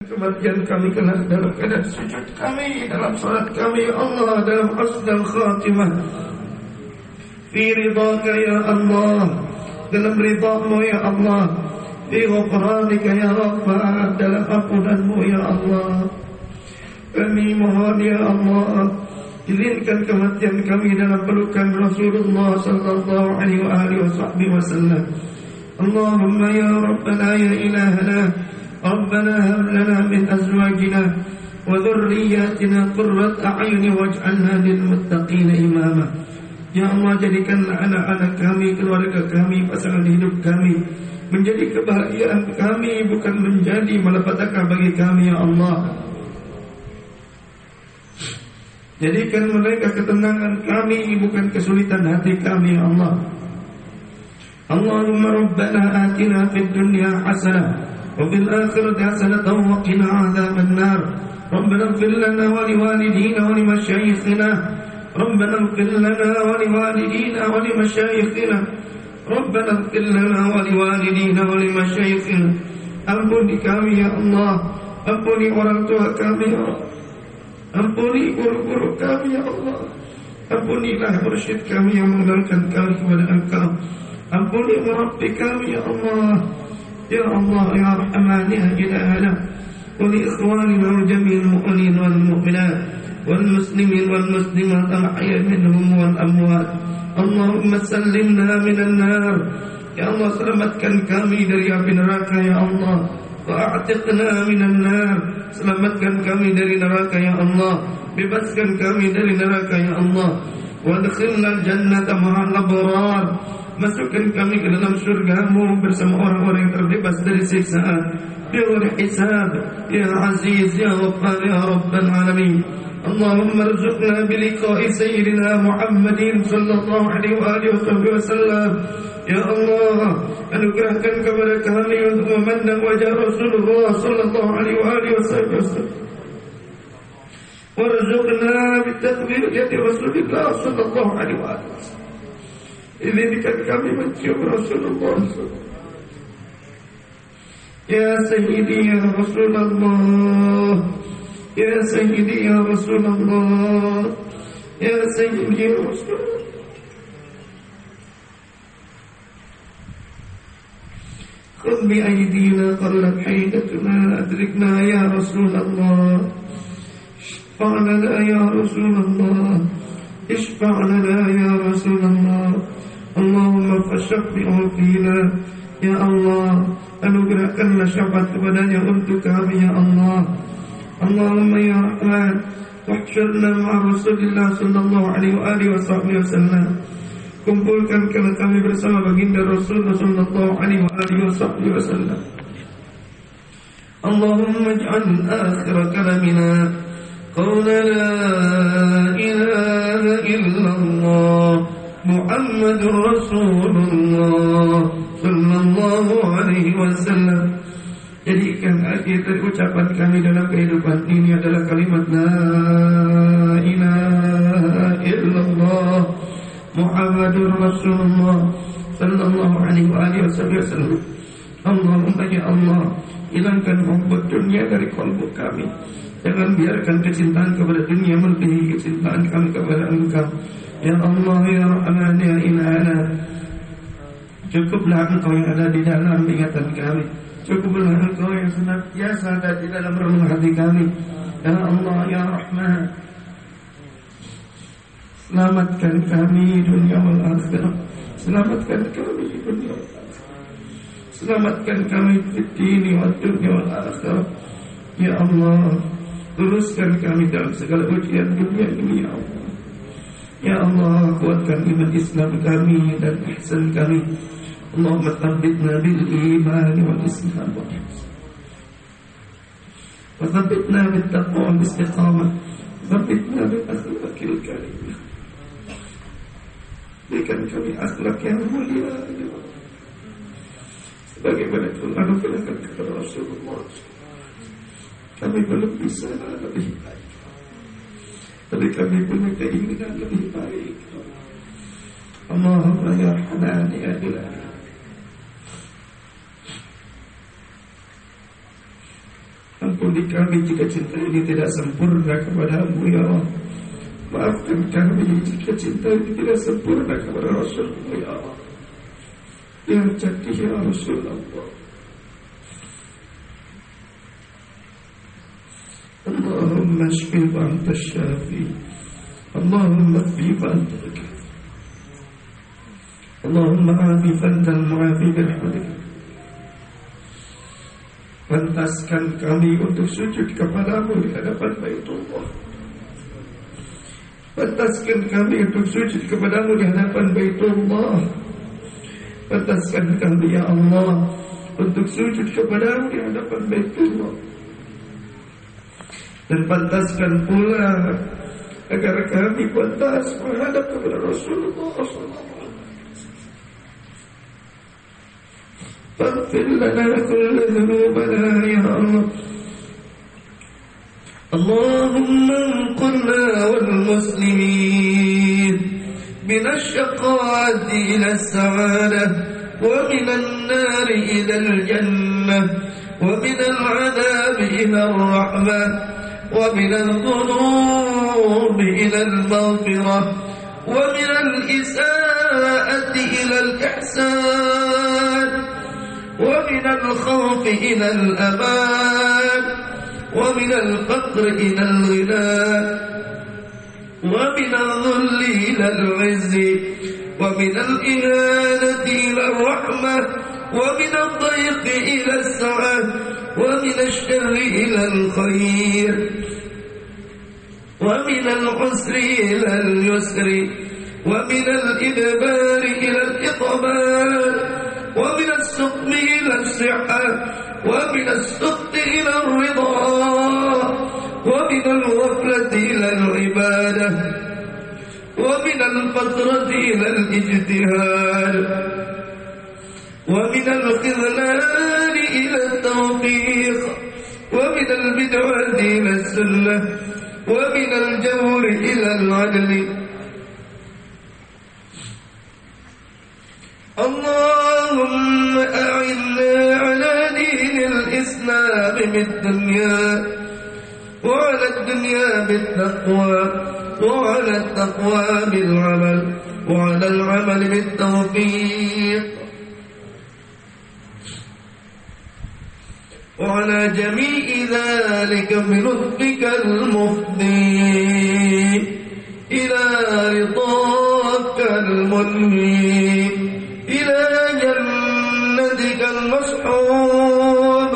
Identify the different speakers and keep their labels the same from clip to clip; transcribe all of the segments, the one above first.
Speaker 1: Kematian kami kelak dalam keadaan sujud kami Dalam salat kami ya Allah Dalam asdal khatimah. Fi ridhaka ya Allah Dalam ridhamu ya Allah. Fi ghafranika ya Rabbah Dalam ampunanmu ya Allah. Kami mohon ya Allah Izinkan kematian kami dalam pelukan Rasulullah sallallahu alaihi wasallam. Allahumma ya Rabbana ya ilahana ربنا هب لنا من أزواجنا وذرياتنا قرة أعين واجعلنا للمتقين إماما Ya Allah jadikanlah anak-anak kami, keluarga kami, pasangan hidup kami Menjadi kebahagiaan kami bukan menjadi malapetaka bagi kami Ya Allah Jadikan mereka ketenangan kami bukan kesulitan hati kami Ya Allah Allahumma Rabbana atina fid dunya hasanah وبالآخرة حسنة وقنا عذاب النار. ربنا اغفر لنا ولوالدينا ولمشايخنا. ربنا اغفر لنا ولوالدينا ولمشايخنا. ربنا اغفر لنا ولوالدينا ولمشايخنا. أمني كام يا الله. أمني أرادها كام يا الله أمني أرقر كام يا الله. أمني لا أرشد كام يا مولانا كان كام ولا أنكام أمني ربي كام يا الله. يا الله يا رحمن يا جلاله ولاخواننا جميع المؤمنين والمؤمنات والمسلمين والمسلمات الحي منهم والأموات. اللهم سلمنا من النار. يا الله سلمتك الكامل يا ابن راكا يا الله وأعتقنا من النار. سلمتكن كامي دري نراك يا الله ببسكن كامي دري نراك يا الله. وادخلنا الجنة مع الأبرار. Masukkan kami ke dalam surgamu bersama orang-orang yang terbebas dari siksaan. Biar hisab Ya Aziz Ya Ghaffar Ya Rabbal Alamin. Allahumma rzuqna biliqa'i Sayyidina Muhammadin Sallallahu alaihi wa alihi wa sallam. Ya Allah Anugerahkan kepada kami untuk memandang wajah Rasulullah Sallallahu alaihi wa alihi wa sallam. Warzuqna bitakbir Yati Rasulullah Sallallahu alaihi wa sallam Izinkan kami mencium Rasulullah Ya Sayyidi Ya Rasulullah Ya Sayyidi Ya Rasulullah Ya Sayyidi Ya Rasulullah خذ بأيدينا قلت حيدتنا أدركنا يا رسول الله اشفع لنا يا رسول الله اشفع لنا يا رسول الله Allahumma fasyafi'u fina Ya Allah Anugerahkanlah syafaat kepadanya untuk kami Ya Allah Allahumma ya Rahman Wahsyurna ma'a Rasulullah Sallallahu alaihi wa sahbihi wa sallam Kumpulkan kala kami bersama baginda Rasulullah Sallallahu alaihi wa sahbihi wa sallam Allahumma ij'al akhir kalamina Qawla la ilaha محمد رسول الله صلى الله عليه وسلم Jadikan akhir dari ucapan kami dalam kehidupan ini adalah kalimat La ilaha illallah Muhammadur Rasulullah Sallallahu alaihi wa alihi wasallam Allahumma ya Allah Hilangkan muhabbet dunia dari kalbu kami Jangan biarkan kecintaan kepada dunia melebihi kecintaan kami kepada engkau Ya Allah ya Rahman ya Ilahana Cukuplah engkau yang ada di dalam ingatan kami. Cukuplah engkau yang senantiasa ada di dalam renung hati kami. Ya Allah ya Rahman. Selamatkan kami dunia wal akhirah. Selamatkan kami dunia wal Selamatkan kami di dini wal dunia wal akhirah. Ya Allah Luruskan kami dalam segala ujian dunia ini Ya Allah Ya Allah kuatkan iman Islam kami dan ihsan kami Allahumma tabbitna bil iman wal islam wal istiqamah Tabbitna bil akhlaqil karimah Berikan kami akhlak yang mulia ya Sebagaimana Tuhan anugerahkan kepada Rasulullah Kami belum bisa lebih baik tapi kami punya keinginan lebih baik Allahumma ya Rahman ya Ampun Ampuni kami jika cinta ini tidak sempurna kepadamu ya Allah. Maafkan kami jika cinta ini tidak sempurna kepada Rasulmu ya Allah. Yang jadi ya Rasulullah Anta syafi Allahumma fi wa anta Allahumma afi wa anta al-mu'afi bil-hadith Pantaskan kami untuk sujud kepadamu di hadapan Baitullah. Pantaskan kami untuk sujud kepadamu di hadapan Baitullah. Pantaskan kami, Ya Allah, untuk sujud kepadamu di hadapan Baitullah. Dan pantaskan pula agar kami pantas menghadap kepada Rasulullah SAW. فاغفر لنا كل ذنوبنا يا الله اللهم انقلنا والمسلمين من الشقاوة إلى السعادة ومن النار إلى الجنة ومن العذاب إلى الرحمة ومن الذنوب إلى المغفرة ومن الإساءة إلى الإحسان ومن الخوف إلى الأمان ومن الفقر إلى الغنى ومن الذل إلى العز ومن الإهانة إلى الرحمة ومن الضيق إلى السعة ومن الشر إلى الخير ومن العسر إلى اليسر ومن الإدبار إلى الإقبال ومن السقم إلى الصحة ومن السقط إلى الرضا ومن الغفلة إلى العبادة ومن الفترة إلى الإجتهاد ومن الخذلان إلى التوفيق ومن البدعة إلى السنة ومن الجور إلى العدل. اللهم أعنا على دين الإسلام بالدنيا وعلى الدنيا بالتقوى وعلى التقوى بالعمل وعلى العمل بالتوفيق. وعلى جميع ذلك بلطفك المفضي. إلى رضاك المنهي إلى جنتك المصحوب.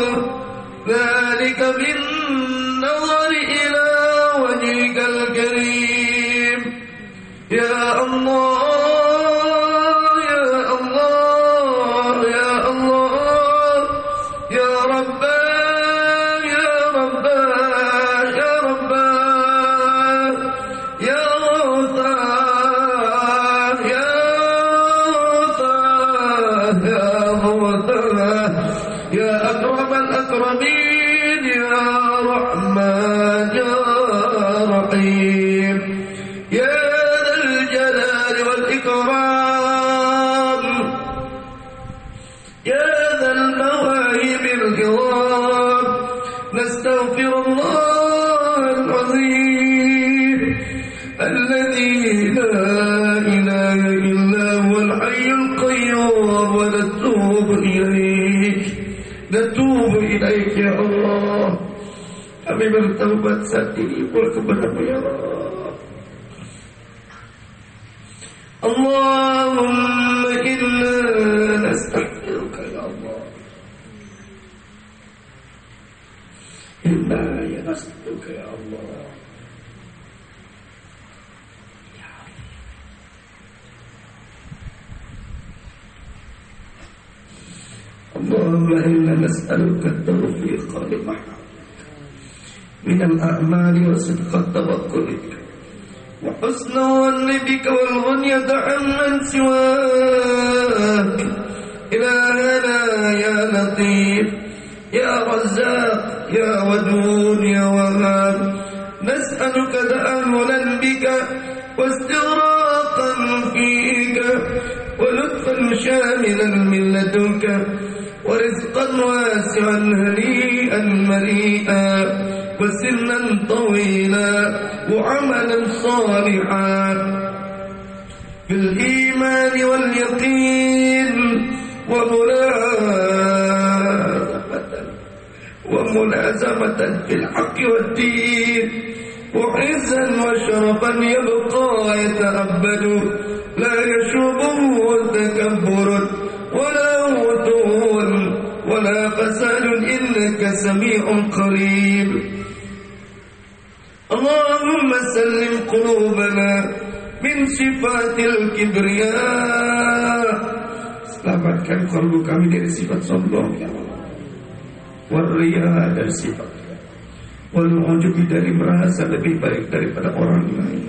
Speaker 1: ذلك بالنظر bertaubat saat ini pula kepada ya Allah Allahumma inna nastaghfiruka ya Allah Inna ya nastaghfiruka ya Allah اللهم إنا نسألك التوفيق لما من الأعمال وصدق التوكل. وحسن الظن بك والغنية عمن سواك. إلهنا يا لطيف يا رزاق يا ودود يا وهاب. نسألك تأملا بك واستغراقا فيك ولطفا شاملا من لدنك ورزقا واسعا هنيئا مريئا وسنا طويلا وعملا صالحا. بالإيمان واليقين وملازمة في الحق والدين. وعزا وشرفا يبقى يتأبد. لا يشوبه تكبر ولا غدو ولا فساد إنك سميع قريب. اللهم سلم قلوبنا من صفات الكبرياء Selamatkan kalbu kami dari sifat sombong ya Allah Warriya dari sifat Walu'ujubi dari merasa lebih baik daripada orang lain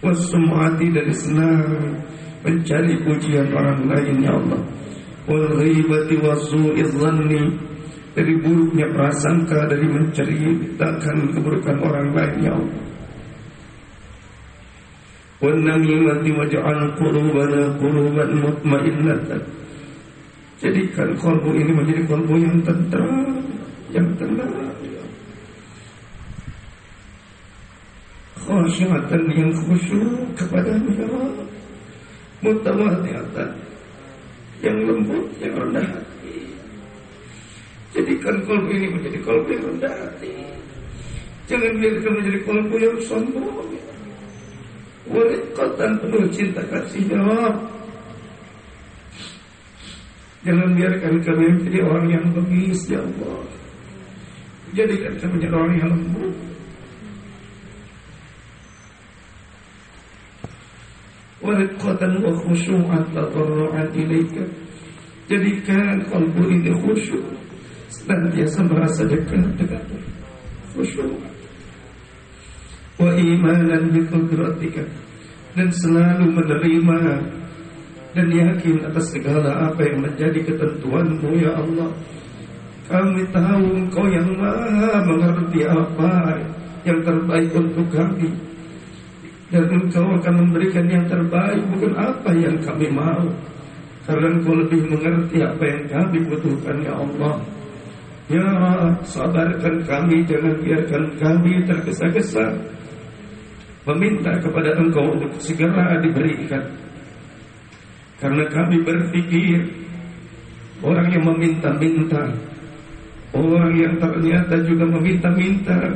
Speaker 1: Wasum'ati dari senang Mencari pujian orang lain ya Allah Walghibati wasu'i zanni dari buruknya prasangka Dari menceritakan keburukan orang lain ya Allah. Wannamimati waj'al qulubana quluban Jadikan kalbu ini menjadi kalbu yang tenteram Yang tenang Khasyatan yang khusyuk kepada ya Allah Mutawadiatan Yang lembut, yang rendah Jadikan kalbu ini menjadi kalbu yang rendah hati Jangan biarkan menjadi kalbu yang sombong. Wariqatan penuh cinta kasihnya Jangan biarkan kami menjadi orang yang bengis Ya Allah. Jadikan kami menjadi orang yang lembut. Wariqatan wa khusyu'an tatarru'an ilaika Jadikan kalbu ini khusyuk Senantiasa merasa dekat dengan khusyuk wa imanan bi qudratika. Dan selalu menerima dan yakin atas segala apa yang menjadi ketentuanmu ya Allah. Kami tahu engkau yang maha mengerti apa yang terbaik untuk kami. Dan engkau akan memberikan yang terbaik bukan apa yang kami mau. Karena engkau lebih mengerti apa yang kami butuhkan ya Allah Ya sabarkan kami jangan biarkan kami tergesa-gesa meminta kepada engkau untuk segera diberikan. Karena kami berpikir orang yang meminta-minta, orang yang ternyata juga meminta-minta,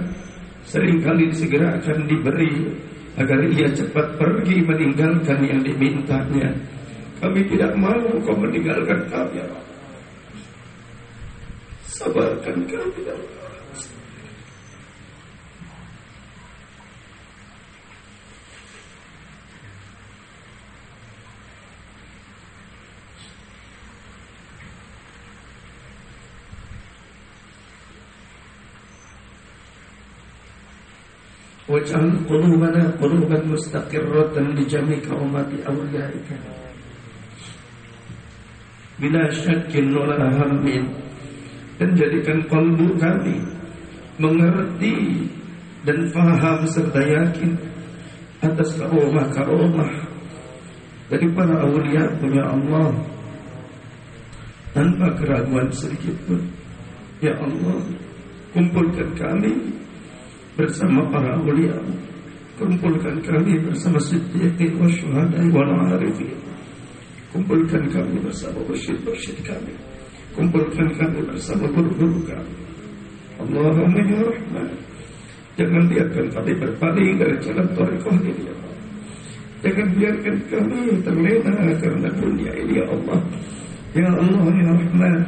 Speaker 1: seringkali segera akan diberi agar ia cepat pergi meninggalkan yang dimintanya. Kami tidak mau kau meninggalkan kami, ya Sabarkan kami, ya Allah. واجعل قلوبنا قلوبا مستقرة لجميع أمة أوليائك بلا شك ولا هم dan jadikan kalbu kami mengerti dan faham serta yakin atas karomah-karomah dari para awliya punya Allah. Tanpa keraguan sedikit pun ya Allah kumpulkan kami bersama para ulia kumpulkan kami bersama siddiqin wa syuhadai wa arifin kumpulkan kami bersama bersyid-bersyid kami kami bersama guru-guru kami Allahumma ya Rahman. Jangan biarkan kami berpaling dari jalan tarikhah ini ya jangan biarkan kami terlena karena dunia ini ya Allah. Ya Allah ya Rahman.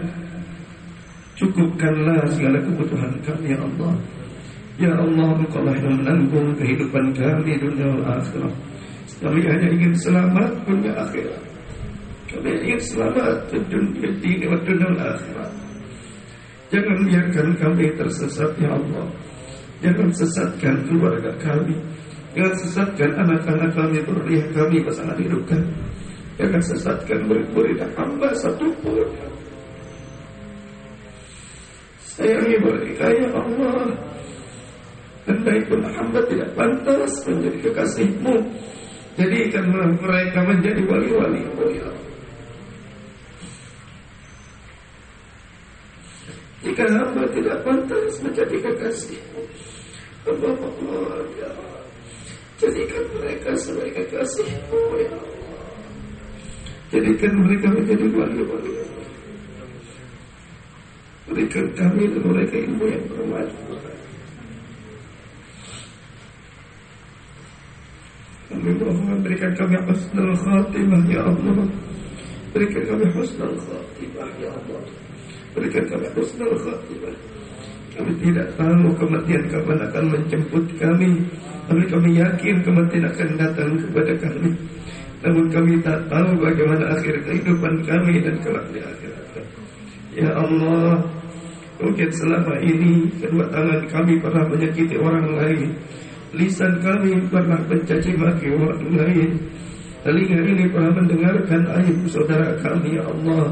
Speaker 1: Cukupkanlah segala kebutuhan kami ya Allah. Ya Allah, engkau lah yang menanggung kehidupan kami dunia akhirat. Kami hanya ingin selamat dunia akhirat. Kami ingin selamat dunia dunia dan dunia akhirat. Jangan biarkan kami tersesat, Ya Allah. Jangan sesatkan keluarga kami. Jangan sesatkan anak-anak kami, berliah kami, pasangan hidup kami. Jangan sesatkan murid-murid hamba satu pun. Sayangi mereka, Ya Allah. Anda itu hamba tidak pantas menjadi kekasihmu Jadikanlah mereka menjadi wali-wali ya jika hamba tidak pantas menjadi kekasih hamba mohon ya jadikan mereka sebagai kekasih ya jadikan mereka menjadi wali-wali. Berikan kami dan mereka ilmu yang bermanfaat. Kami mohon berikan kami husnul khatimah ya Allah. Berikan kami husnul khatimah ya Allah kami husnul khatimah kami tidak tahu kematian kapan akan menjemput kami. Tapi kami yakin kematian akan datang kepada kami. Namun kami tak tahu bagaimana akhir kehidupan kami dan kelak di akhirat ya Allah mungkin selama ini kedua tangan kami pernah menyakiti orang lain. Lisan kami pernah mencaci maki orang lain. Telinga ini pernah mendengarkan aib saudara kami Ya Allah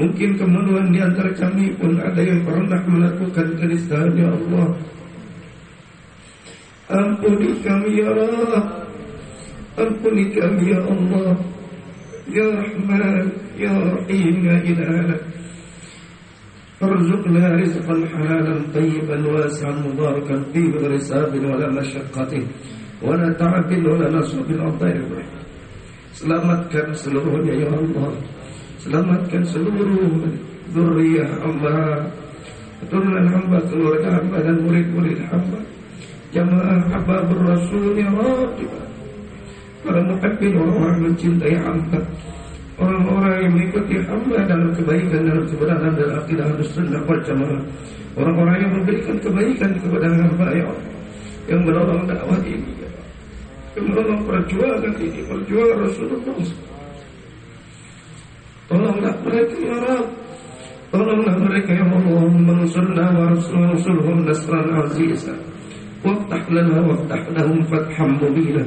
Speaker 1: Mungkin kemaluan di antara kami pun ada yang pernah melakukan kenistaan Ya Allah Ampuni kami Ya Allah Ampuni kami Ya Allah Ya Rahman Ya Rahim Ya Ilaha ارزقنا رزقا حلالا طيبا واسعا مباركا فيه بغير حساب ولا مشقة ولا تعب ولا نصب الأطيب Selamatkan seluruhnya ya Allah Selamatkan seluruh Zuriyah hamba Keturunan hamba Keluarga hamba dan murid-murid hamba Jamaah hamba berasul Ya Allah Para muhabbin orang-orang mencintai hamba Orang-orang yang mengikuti hamba dalam kebaikan dalam kebenaran dan akidah harus wal jamaah. Orang-orang yang memberikan kebaikan kepada hamba ya Allah. Yang menolong dakwah ini ya Allah. Yang menolong perjuangan ini, perjuangan Rasulullah. Tolonglah mereka ya Allah. Tolonglah mereka ya Allah Mansurna wa rasulhum nasran azizah Waftah lana waftah lahum fatham mubinah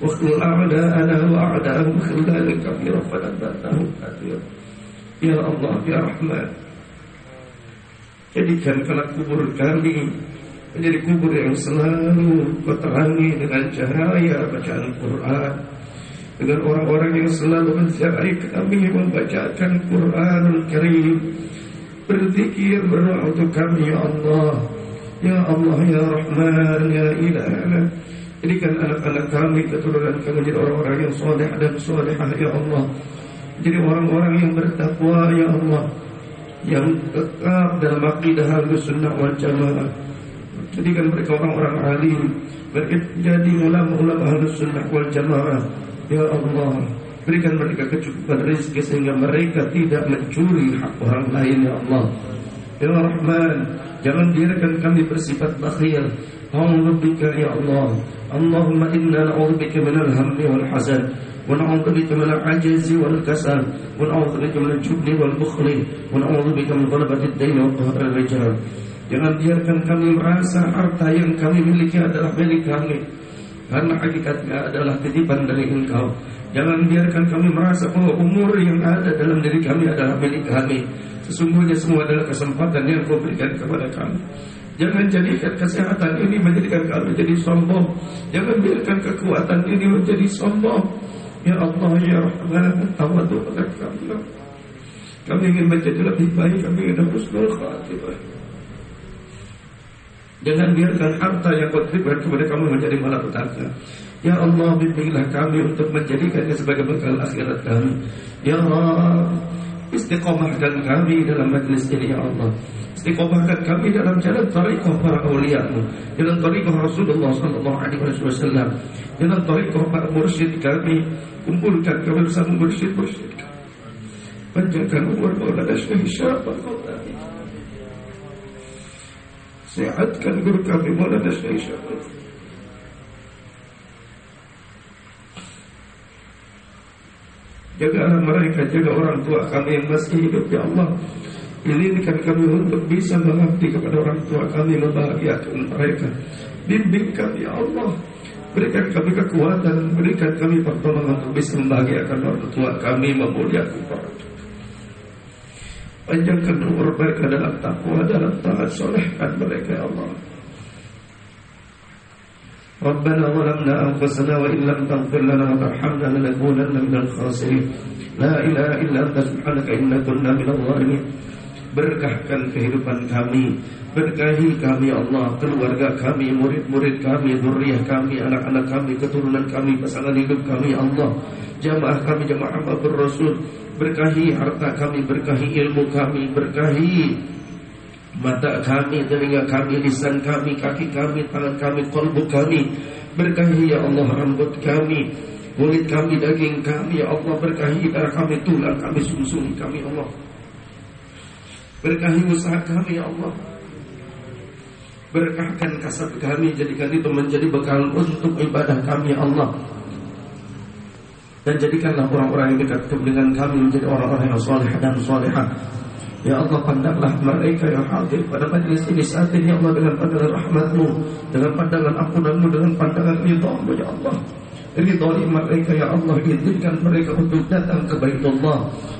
Speaker 1: واخذل أعداءنا وأعداءهم خلالا كثيرا فنباتهم كثيرا Ya Allah, Ya Rahman Jadikan kalau kubur kami Menjadi kubur yang selalu Keterangi dengan cahaya Bacaan Quran Dengan orang-orang yang selalu menziarahi kami Membacakan Quran Karim Berzikir berdoa untuk kami Ya Allah Ya Allah, Ya Rahman, Ya Ilah Jadikan anak-anak kami, keturunan kami menjadi orang-orang yang soleh dan solehah, Ya Allah. Jadi orang-orang yang bertakwa, Ya Allah. Yang tetap dalam akidah halus sunnah wal jamaah. Jadikan mereka orang-orang alim. Mereka jadi ulama-ulama halus sunnah wal jamaah. Ya Allah. Berikan mereka kecukupan rezeki sehingga mereka tidak mencuri hak orang lain, Ya Allah. Ya Rahman. Jangan biarkan kami bersifat bakhil. أعوذ بك يا الله اللهم إنا نعوذ بك من الهم والحزن ونعوذ بك من العجز والكسل ونعوذ بك من الجبن والبخل ونعوذ بك من غلبة الدين وقهر الرجال Jangan biarkan kami merasa harta yang kami miliki adalah milik kami Karena hakikatnya adalah titipan dari engkau Jangan biarkan kami merasa bahwa umur yang ada dalam diri kami adalah milik kami Sesungguhnya semua adalah kesempatan yang kau berikan kepada kami Jangan jadikan kesehatan ini menjadikan kami menjadi sombong. Jangan biarkan kekuatan ini menjadi sombong. Ya Allah, Ya Rahman, tawadu pada kami. Kami ingin menjadi lebih baik, kami ingin husnul khatimah. Jangan biarkan harta yang berikan kepada kami menjadi malapetaka. Ya Allah, bimbinglah kami untuk menjadikannya sebagai bekal akhirat kami. Ya Allah, istiqomahkan kami dalam majlis ini, Ya Allah. Istiqomahkan kami dalam jalan tarikhah para awliyamu Jalan tarikhah Rasulullah SAW Jalan tarikhah para mursyid kami Kumpulkan kami bersama mursyid-mursyid Panjangkan umur Maulana Syekh Syafah Sehatkan guru kami Maulana Syekh. Syafah Jagalah mereka, jaga orang tua kami yang masih hidup. Ya Allah Izinkan kami untuk bisa mengabdi kepada orang tua kami Membahagiakan mereka. Bimbing kami ya Allah. Berikan kami kekuatan Berikan kami pertolongan untuk bisa membahagiakan orang tua kami Memuliakan para Panjangkan umur mereka dalam takwa Dalam taat solehkan mereka ya Allah ربنا ظلمنا أنفسنا وإن لم تغفر لنا وترحمنا لنكونن من الخاسرين لا إله إلا أنت سبحانك إنا كنا من الظالمين Berkahkan kehidupan kami Berkahi kami ya Allah Keluarga kami, murid-murid kami Zuriah kami, anak-anak kami Keturunan kami, pasangan hidup kami ya Allah Jamaah kami, jamaah Abu Rasul Berkahi harta kami Berkahi ilmu kami Berkahi mata kami, telinga kami, lisan kami, kaki kami, tangan kami, kolbu kami. Berkahi ya Allah rambut kami, kulit kami, daging kami, ya Allah berkahi darah kami, tulang kami, sumsum kami, ya Allah. Berkahi usaha kami, ya Allah. Berkahkan kasab kami, jadikan itu menjadi bekal untuk ibadah kami, ya Allah. Dan jadikanlah orang-orang yang dekat dengan kami menjadi orang-orang yang soleh dan solehah. Ya Allah pandanglah mereka yang hadir pada majlis ini. Saat ini Ya Allah dengan pandangan rahmatmu Dengan pandangan ampunanmu Dengan pandangan ridhamu Ya Allah. Ridhani mereka Ya Allah. Izinkan mereka untuk datang ke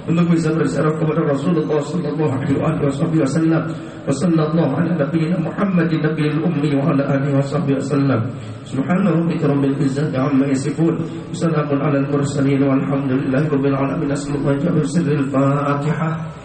Speaker 1: Baitullah Untuk bisa bersyarah kepada Rasulullah Sallallahu alaihi wasallam Wa sallallahu ala nabiyina Muhammadin Nabiil ummi wa ala alihi wa sahbihi wasallam Subhanahu bika rabbil izzati amma yasifun Salamun ala al-mursalin Walhamdulillahi rabbil alamin Assallallahu alaihi wa sallam Al-Fatihah